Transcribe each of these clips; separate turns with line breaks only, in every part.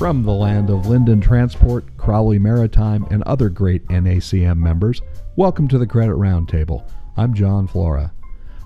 From the land of Lynden Transport, Crowley Maritime, and other great NACM members, welcome to the Credit Roundtable. I'm John Flora.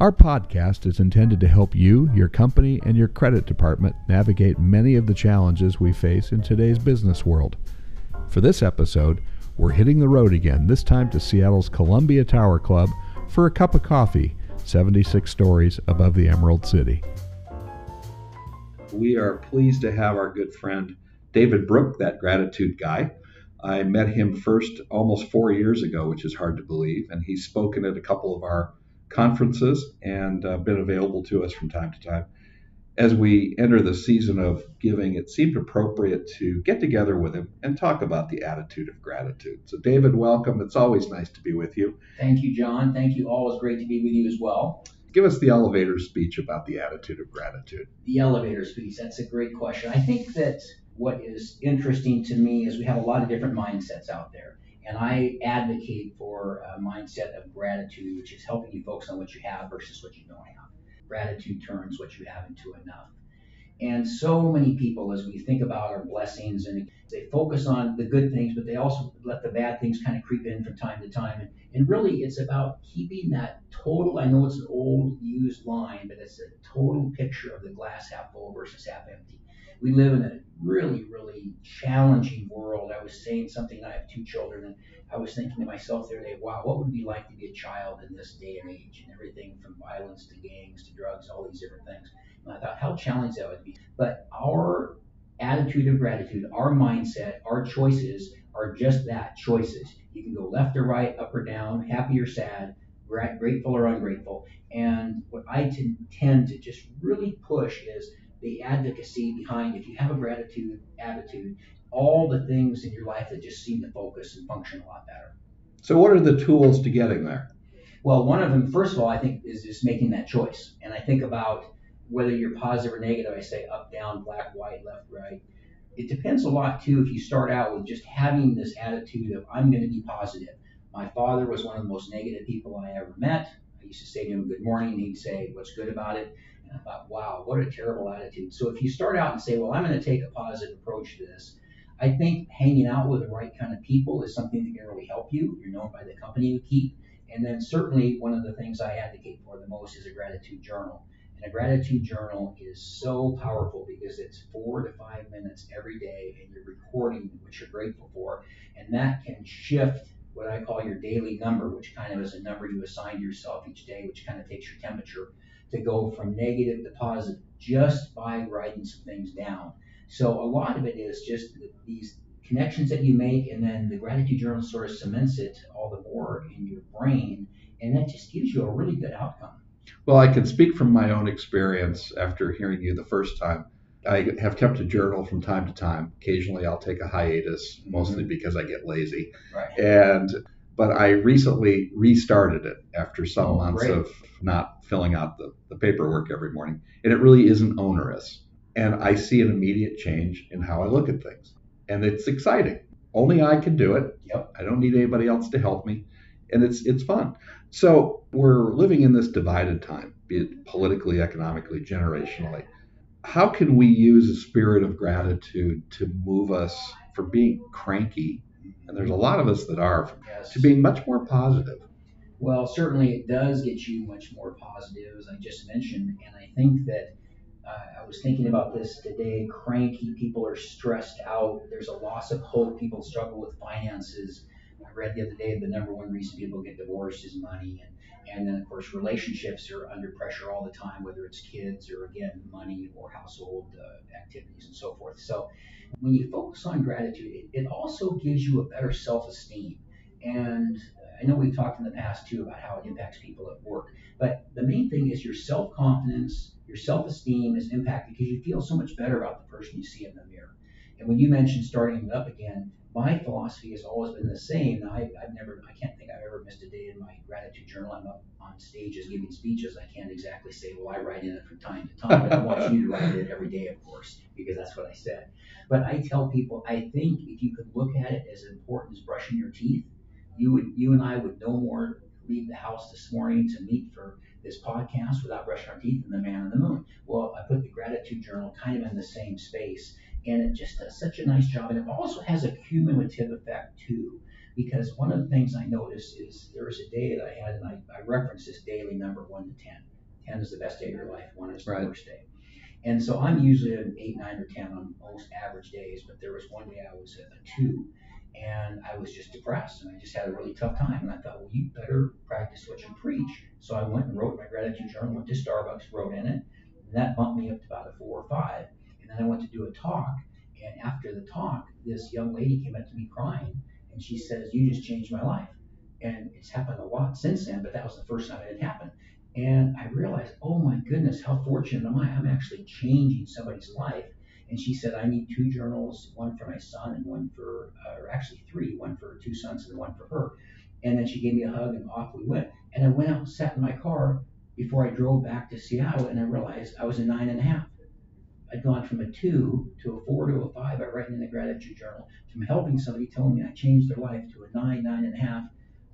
Our podcast is intended to help you, your company, and your credit department navigate many of the challenges we face in today's business world. For this episode, we're hitting the road again, this time to Seattle's Columbia Tower Club for a cup of coffee, 76 stories above the Emerald City. We are pleased to have our good friend David Brooke, that gratitude guy. I met him first almost four years ago, which is hard to believe, and he's spoken at a couple of our conferences and uh, been available to us from time to time. As we enter the season of giving, it seemed appropriate to get together with him and talk about the attitude of gratitude. So, David, welcome. It's always nice to be with you.
Thank you, John. Thank you. Always great to be with you as well.
Give us the elevator speech about the attitude of gratitude.
The elevator speech, that's a great question. I think that what is interesting to me is we have a lot of different mindsets out there. And I advocate for a mindset of gratitude, which is helping you focus on what you have versus what you don't have. Gratitude turns what you have into enough. And so many people, as we think about our blessings, and they focus on the good things, but they also let the bad things kind of creep in from time to time. And, and really, it's about keeping that total. I know it's an old, used line, but it's a total picture of the glass half full versus half empty. We live in a really, really challenging world. I was saying something. I have two children, and I was thinking to myself the other day, wow, what would it be like to be a child in this day and age, and everything from violence to gangs to drugs, all these different things. And I thought how challenging that would be. But our attitude of gratitude, our mindset, our choices are just that choices. You can go left or right, up or down, happy or sad, grateful or ungrateful. And what I tend to just really push is the advocacy behind if you have a gratitude attitude, all the things in your life that just seem to focus and function a lot better.
So, what are the tools to getting there?
Well, one of them, first of all, I think is just making that choice. And I think about whether you're positive or negative. I say up, down, black, white, left, right. It depends a lot too if you start out with just having this attitude of I'm going to be positive. My father was one of the most negative people I ever met. I used to say to him, Good morning, and he'd say, What's good about it? I thought, wow, what a terrible attitude. So if you start out and say, well, I'm going to take a positive approach to this, I think hanging out with the right kind of people is something that can really help you. You're known by the company you keep. And then certainly one of the things I advocate for the most is a gratitude journal. And a gratitude journal is so powerful because it's four to five minutes every day and you're recording what you're grateful for. And that can shift what I call your daily number, which kind of is a number you assign to yourself each day, which kind of takes your temperature to go from negative to positive just by writing some things down. So a lot of it is just these connections that you make, and then the gratitude journal sort of cements it all the more in your brain, and that just gives you a really good outcome.
Well, I can speak from my own experience after hearing you the first time. I have kept a journal from time to time. Occasionally, I'll take a hiatus, mostly mm-hmm. because I get lazy.
Right.
And but I recently restarted it after some oh, months great. of not filling out the, the paperwork every morning. And it really isn't onerous. And I see an immediate change in how I look at things. And it's exciting. Only I can do it.
Yep.
I don't need anybody else to help me. And it's it's fun. So we're living in this divided time, be it politically, economically, generationally. How can we use a spirit of gratitude to move us from being cranky and there's a lot of us that are, yes. to being much more positive.
Well, certainly it does get you much more positive, as I just mentioned. And I think that uh, I was thinking about this today. Cranky people are stressed out. There's a loss of hope. People struggle with finances. I read the other day the number one reason people get divorced is money. And, and then, of course, relationships are under pressure all the time, whether it's kids or, again, money or household uh, activities and so forth. So when you focus on gratitude, it, it also gives you a better self esteem. And I know we've talked in the past too about how it impacts people at work, but the main thing is your self confidence, your self esteem is impacted because you feel so much better about the person you see in the mirror. And when you mentioned starting it up again, my philosophy has always been the same. I, I've never, I can't think I've ever missed a day in my gratitude journal. I'm up on stages giving speeches. I can't exactly say, well, I write in it from time to time, but I want you to write in it every day, of course, because that's what I said. But I tell people, I think if you could look at it as important as brushing your teeth, you would, you and I would no more leave the house this morning to meet for this podcast without brushing our teeth than the man on the moon. Well, I put the gratitude journal kind of in the same space And it just does such a nice job. And it also has a cumulative effect too. Because one of the things I noticed is there was a day that I had, and I, I reference this daily number one to 10. 10 is the best day of your life, one is the
Right.
worst day. And so I'm usually an 8, 9, or 10 on most average days, but there was one day I was at a 2 and I was just depressed and I just had a really tough time. And I thought, well, you better practice what you preach. So I went and wrote my gratitude journal, went to Starbucks, wrote in it, and that bumped me up to about a four or five. And then I went to do a talk, and after the talk, this young lady came up to me crying, and she says, "You just changed my life." And it's happened a lot since then, but that was the first time it had happened. And I realized, oh my goodness, how fortunate am I? I'm actually changing somebody's life. And she said, I need two journals, one for my son and one for, uh, or actually three, one for two sons and one for her. And then she gave me a hug and off we went. And I went out and sat in my car before I drove back to Seattle and I realized I was a nine and a half. I'd gone from a two to a four to a five. I write in the gratitude journal from helping somebody telling me I changed their life to a nine, nine and a half.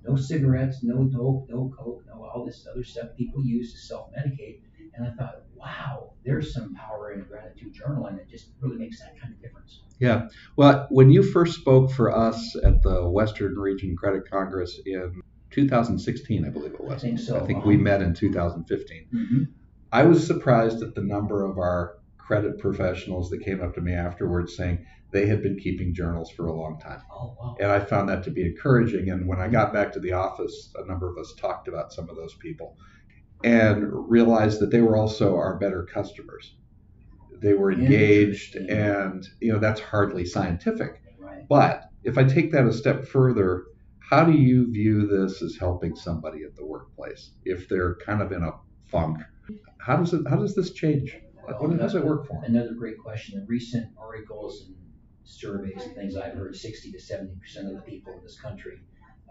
No cigarettes, no dope, no coke, no all this other stuff people use to self-medicate. And I thought, wow, there's some power in a gratitude journal, and it just really makes that kind of difference.
Yeah. Well, when you first spoke for us at the Western Region Credit Congress in 2016, I believe it was.
I think so.
I think we met in 2015.
Mm-hmm.
I was surprised at the number of our credit professionals that came up to me afterwards saying they had been keeping journals for a long time.
Oh wow.
And I found that to be encouraging. And when I got back to the office, a number of us talked about some of those people and realized that they were also our better customers. They were engaged, and you know that's hardly scientific.
Right.
But if I take that a step further, how do you view this as helping somebody at the workplace if they're kind of in a funk? How does it? How does this change? Does it work for?
Another great question. The recent articles and surveys and things I've heard, 60 to 70 percent of the people in this country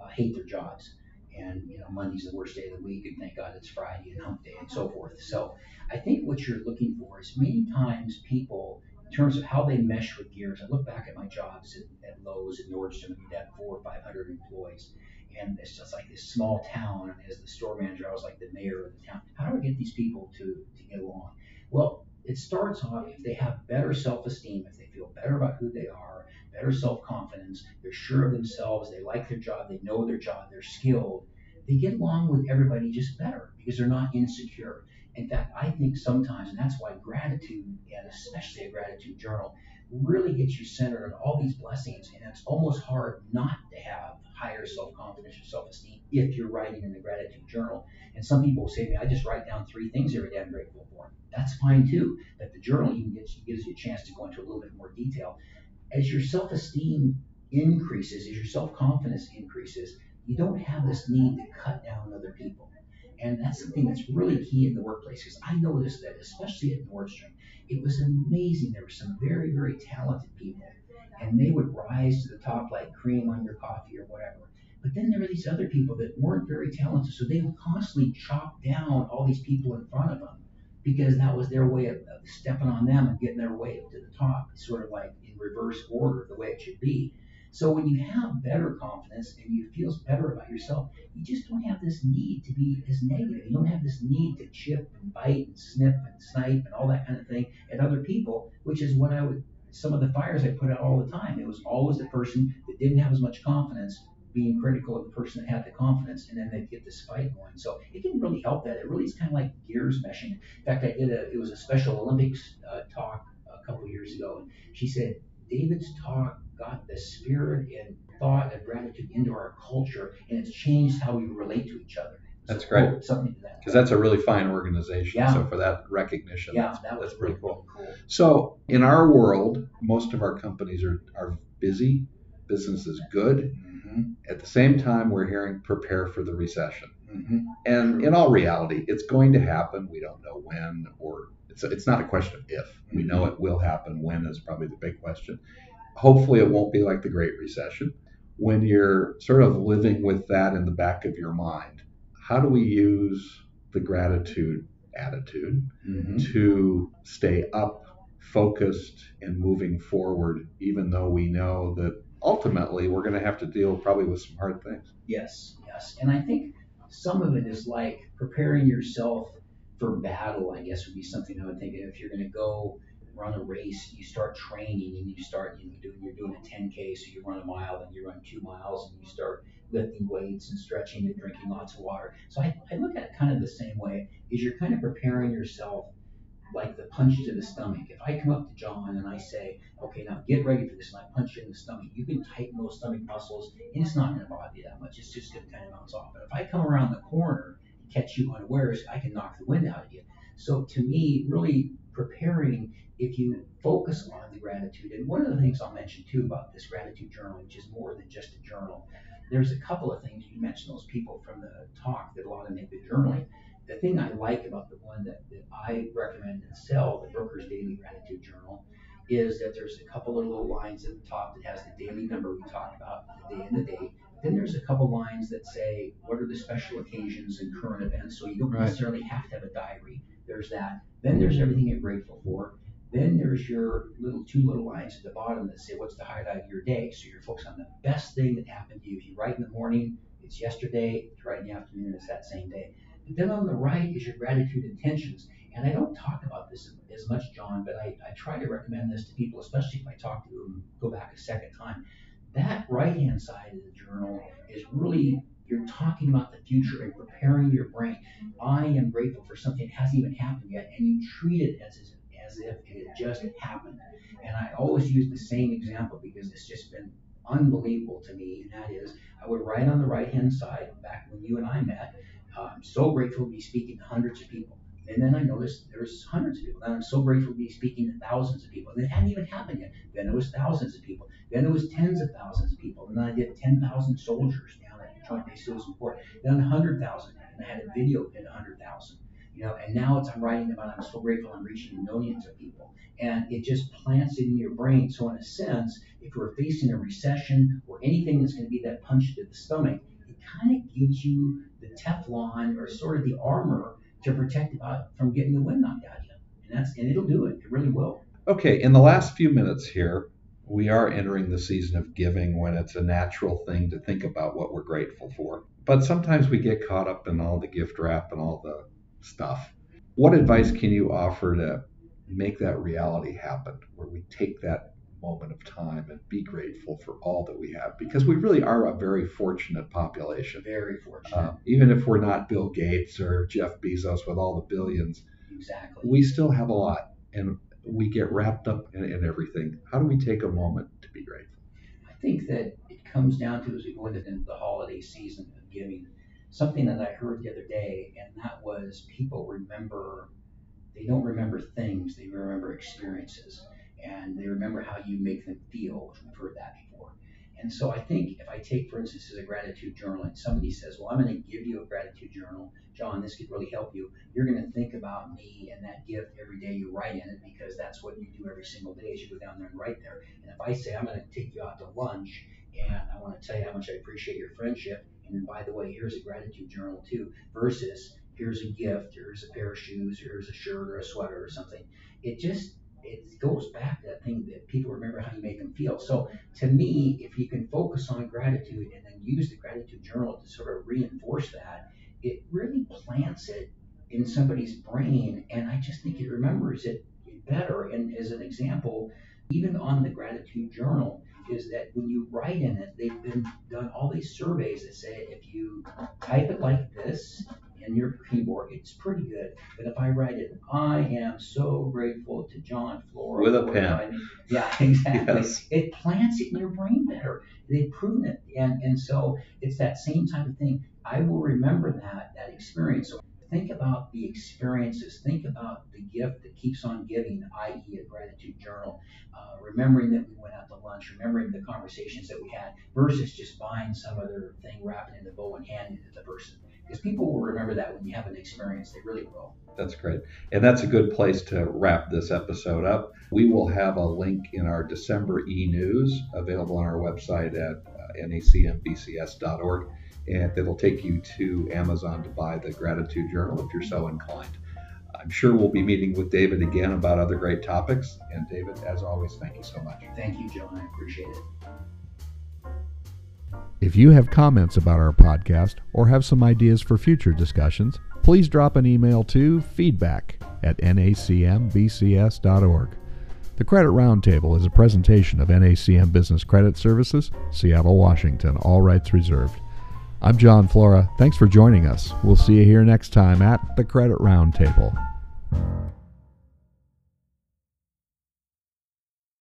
uh, hate their jobs. And you know, Monday's the worst day of the week, and thank God it's Friday and Hump Day and so forth. So I think what you're looking for is many times people, in terms of how they mesh with gears. I look back at my jobs at, at Lowe's and Nordstrom, and we had four or 500 employees. And it's just like this small town. And as the store manager, I was like the mayor of the town. How do I get these people to, to get along? Well, it starts off if they have better self-esteem, if they feel better about who they are, better self-confidence, they're sure of themselves, they like their job, they know their job, they're skilled, they get along with everybody just better because they're not insecure. In fact, I think sometimes, and that's why gratitude, and especially a gratitude journal, really gets you centered on all these blessings, and it's almost hard not to have higher self-confidence or self-esteem if you're writing in the gratitude journal. And some people will say to me, I just write down three things every day I'm grateful for. That's fine too. But the journal even gives, gives you a chance to go into a little bit more detail. As your self-esteem increases, as your self-confidence increases, you don't have this need to cut down other people. And that's something that's really key in the workplace because I noticed that, especially at Nordstrom, it was amazing. There were some very, very talented people, and they would rise to the top like cream on your coffee or whatever. But then there were these other people that weren't very talented, so they would constantly chop down all these people in front of them because that was their way of, of stepping on them and getting their way up to the top, sort of like in reverse order, the way it should be. So when you have better confidence and you feel better about yourself, you just don't have this need to be as negative. You don't have this need to chip and bite and snip and snipe and all that kind of thing at other people, which is what I would. Some of the fires I put out all the time. It was always the person that didn't have as much confidence being critical of the person that had the confidence, and then they'd get this fight going. So it can really help that. It really is kind of like gears meshing. In fact, I did a. It was a Special Olympics uh, talk a couple years ago, and she said David's talk got the spirit and thought of gratitude into our culture, and it's changed how we relate to each other.
That's great.
Something to that.
Because that's a really fine organization.
Yeah.
So for that recognition,
yeah,
that's,
that was
that's
really,
cool.
cool.
So in our world, most of our companies are, are busy. Business is good.
Mm-hmm.
At the same time, we're hearing prepare for the recession.
Mm-hmm.
And
True.
in all reality, it's going to happen. We don't know when, or it's, it's not a question of if. We know it will happen. When is probably the big question. Hopefully, it won't be like the Great Recession. When you're sort of living with that in the back of your mind, how do we use the gratitude attitude
Mm-hmm.
to stay up, focused, and moving forward, even though we know that ultimately we're going to have to deal probably with some hard things?
Yes, yes. And I think some of it is like preparing yourself for battle, I guess would be something I would think of. If you're going to go run a race, you start training and you start, you know, doing, you're doing a 10K, so you run a mile, then you run two miles and you start lifting weights and stretching and drinking lots of water. So I, I look at it kind of the same way, is you're kind of preparing yourself like the punch to the stomach. If I come up to John and I say, okay, now get ready for this, and I punch you in the stomach, you can tighten those stomach muscles, and it's not going to bother you that much. It's just going to kind of bounce off. But if I come around the corner and catch you unawares, I can knock the wind out of you. So to me, really preparing, if you focus on the gratitude, and one of the things I'll mention too about this gratitude journal, which is more than just a journal, there's a couple of things you mentioned those people from the talk that a lot of them have been journaling the thing I like about the one that, that I recommend and sell, the Brooke's Daily Gratitude Journal, is that there's a couple of little lines at the top that has the daily number we talked about, the day and the date. Then there's a couple lines that say what are the special occasions and current events, so you don't right. necessarily have to have a diary. There's that. Then there's everything you're grateful for. Then there's your little two little lines at the bottom that say what's the highlight of your day. So you're focused on the best thing that happened to you. If you write in the morning, it's yesterday. If you write in the afternoon, it's that same day. Then on the right is your gratitude intentions. And I don't talk about this as much, John, but I, I try to recommend this to people, especially if I talk to them, go back a second time. That right hand side of the journal is really you're talking about the future and preparing your brain. I am grateful for something that hasn't even happened yet, and you treat it as, as if it had just happened. And I always use the same example because it's just been unbelievable to me, and that is I would write on the right hand side back when you and I met uh, I'm so grateful to be speaking to hundreds of people. And then I noticed there was hundreds of people. And I'm so grateful to be speaking to thousands of people. And it hadn't even happened yet. Then it was thousands of people. Then it was tens of thousands of people. And then I did 10,000 soldiers down at Joint Base Civil Support. Then 100,000. And I had a video at 100,000. You know, and now it's I'm writing about I'm so grateful I'm reaching millions of people. And it just plants it in your brain. So in a sense, if we're facing a recession or anything that's going to be that punch to the stomach, it kind of gives you Teflon or sort of the armor to protect from getting the wind knocked out of you. And that's and it'll do it. It really will.
Okay, in the last few minutes here, we are entering the season of giving when it's a natural thing to think about what we're grateful for. But sometimes we get caught up in all the gift wrap and all the stuff. What advice can you offer to make that reality happen where we take that moment of time and be grateful for all that we have because we really are a very fortunate population.
Very fortunate. Uh,
even if we're not Bill Gates or Jeff Bezos with all the billions,
exactly.
we still have a lot and we get wrapped up in, in everything. How do we take a moment to be grateful?
I think that it comes down to as we go into the holiday season of giving, something that I heard the other day, and that was people remember, they don't remember things, they remember experiences and they remember how you make them feel, which we've heard that before. And so I think if I take, for instance, as a gratitude journal, and somebody says, Well, I'm going to give you a gratitude journal, John, this could really help you. You're going to think about me and that gift every day you write in it because that's what you do every single day as you go down there and write there. And if I say, I'm going to take you out to lunch and I want to tell you how much I appreciate your friendship, and then by the way, here's a gratitude journal too, versus here's a gift, here's a pair of shoes, here's a shirt or a sweater or something. It just it goes back to that thing that people remember how you make them feel. So to me, if you can focus on gratitude and then use the gratitude journal to sort of reinforce that, it really plants it in somebody's brain, and I just think it remembers it better. And as an example, even on the gratitude journal, is that when you write in it, they've been done all these surveys that say if you type it like this keyboard, it's pretty good. But if I write it, I am so grateful to John Flora.
With a pen.
Yeah, exactly. Yes. It plants it in your brain better. They've proven it. And, and so it's that same type of thing. I will remember that, that experience. So think about the experiences. Think about the gift that keeps on giving, i.e., a gratitude journal. Uh, remembering that we went out to lunch, remembering the conversations that we had, versus just buying some other thing, wrapping it in a bow, and handing it to the person because people will remember that when you have an experience. They really will.
That's great. And that's a good place to wrap this episode up. We will have a link in our December e news available on our website at uh, nacmbcs.org. And it'll take you to Amazon to buy the Gratitude Journal if you're so inclined. I'm sure we'll be meeting with David again about other great topics. And David, as always, thank you so much.
Thank you, John. I appreciate it.
If you have comments about our podcast or have some ideas for future discussions, please drop an email to feedback at nacmbcs.org. The Credit Roundtable is a presentation of NACM Business Credit Services, Seattle, Washington, all rights reserved. I'm John Flora. Thanks for joining us. We'll see you here next time at the Credit Roundtable.